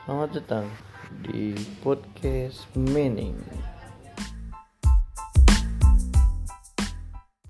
Selamat datang di podcast Meaning.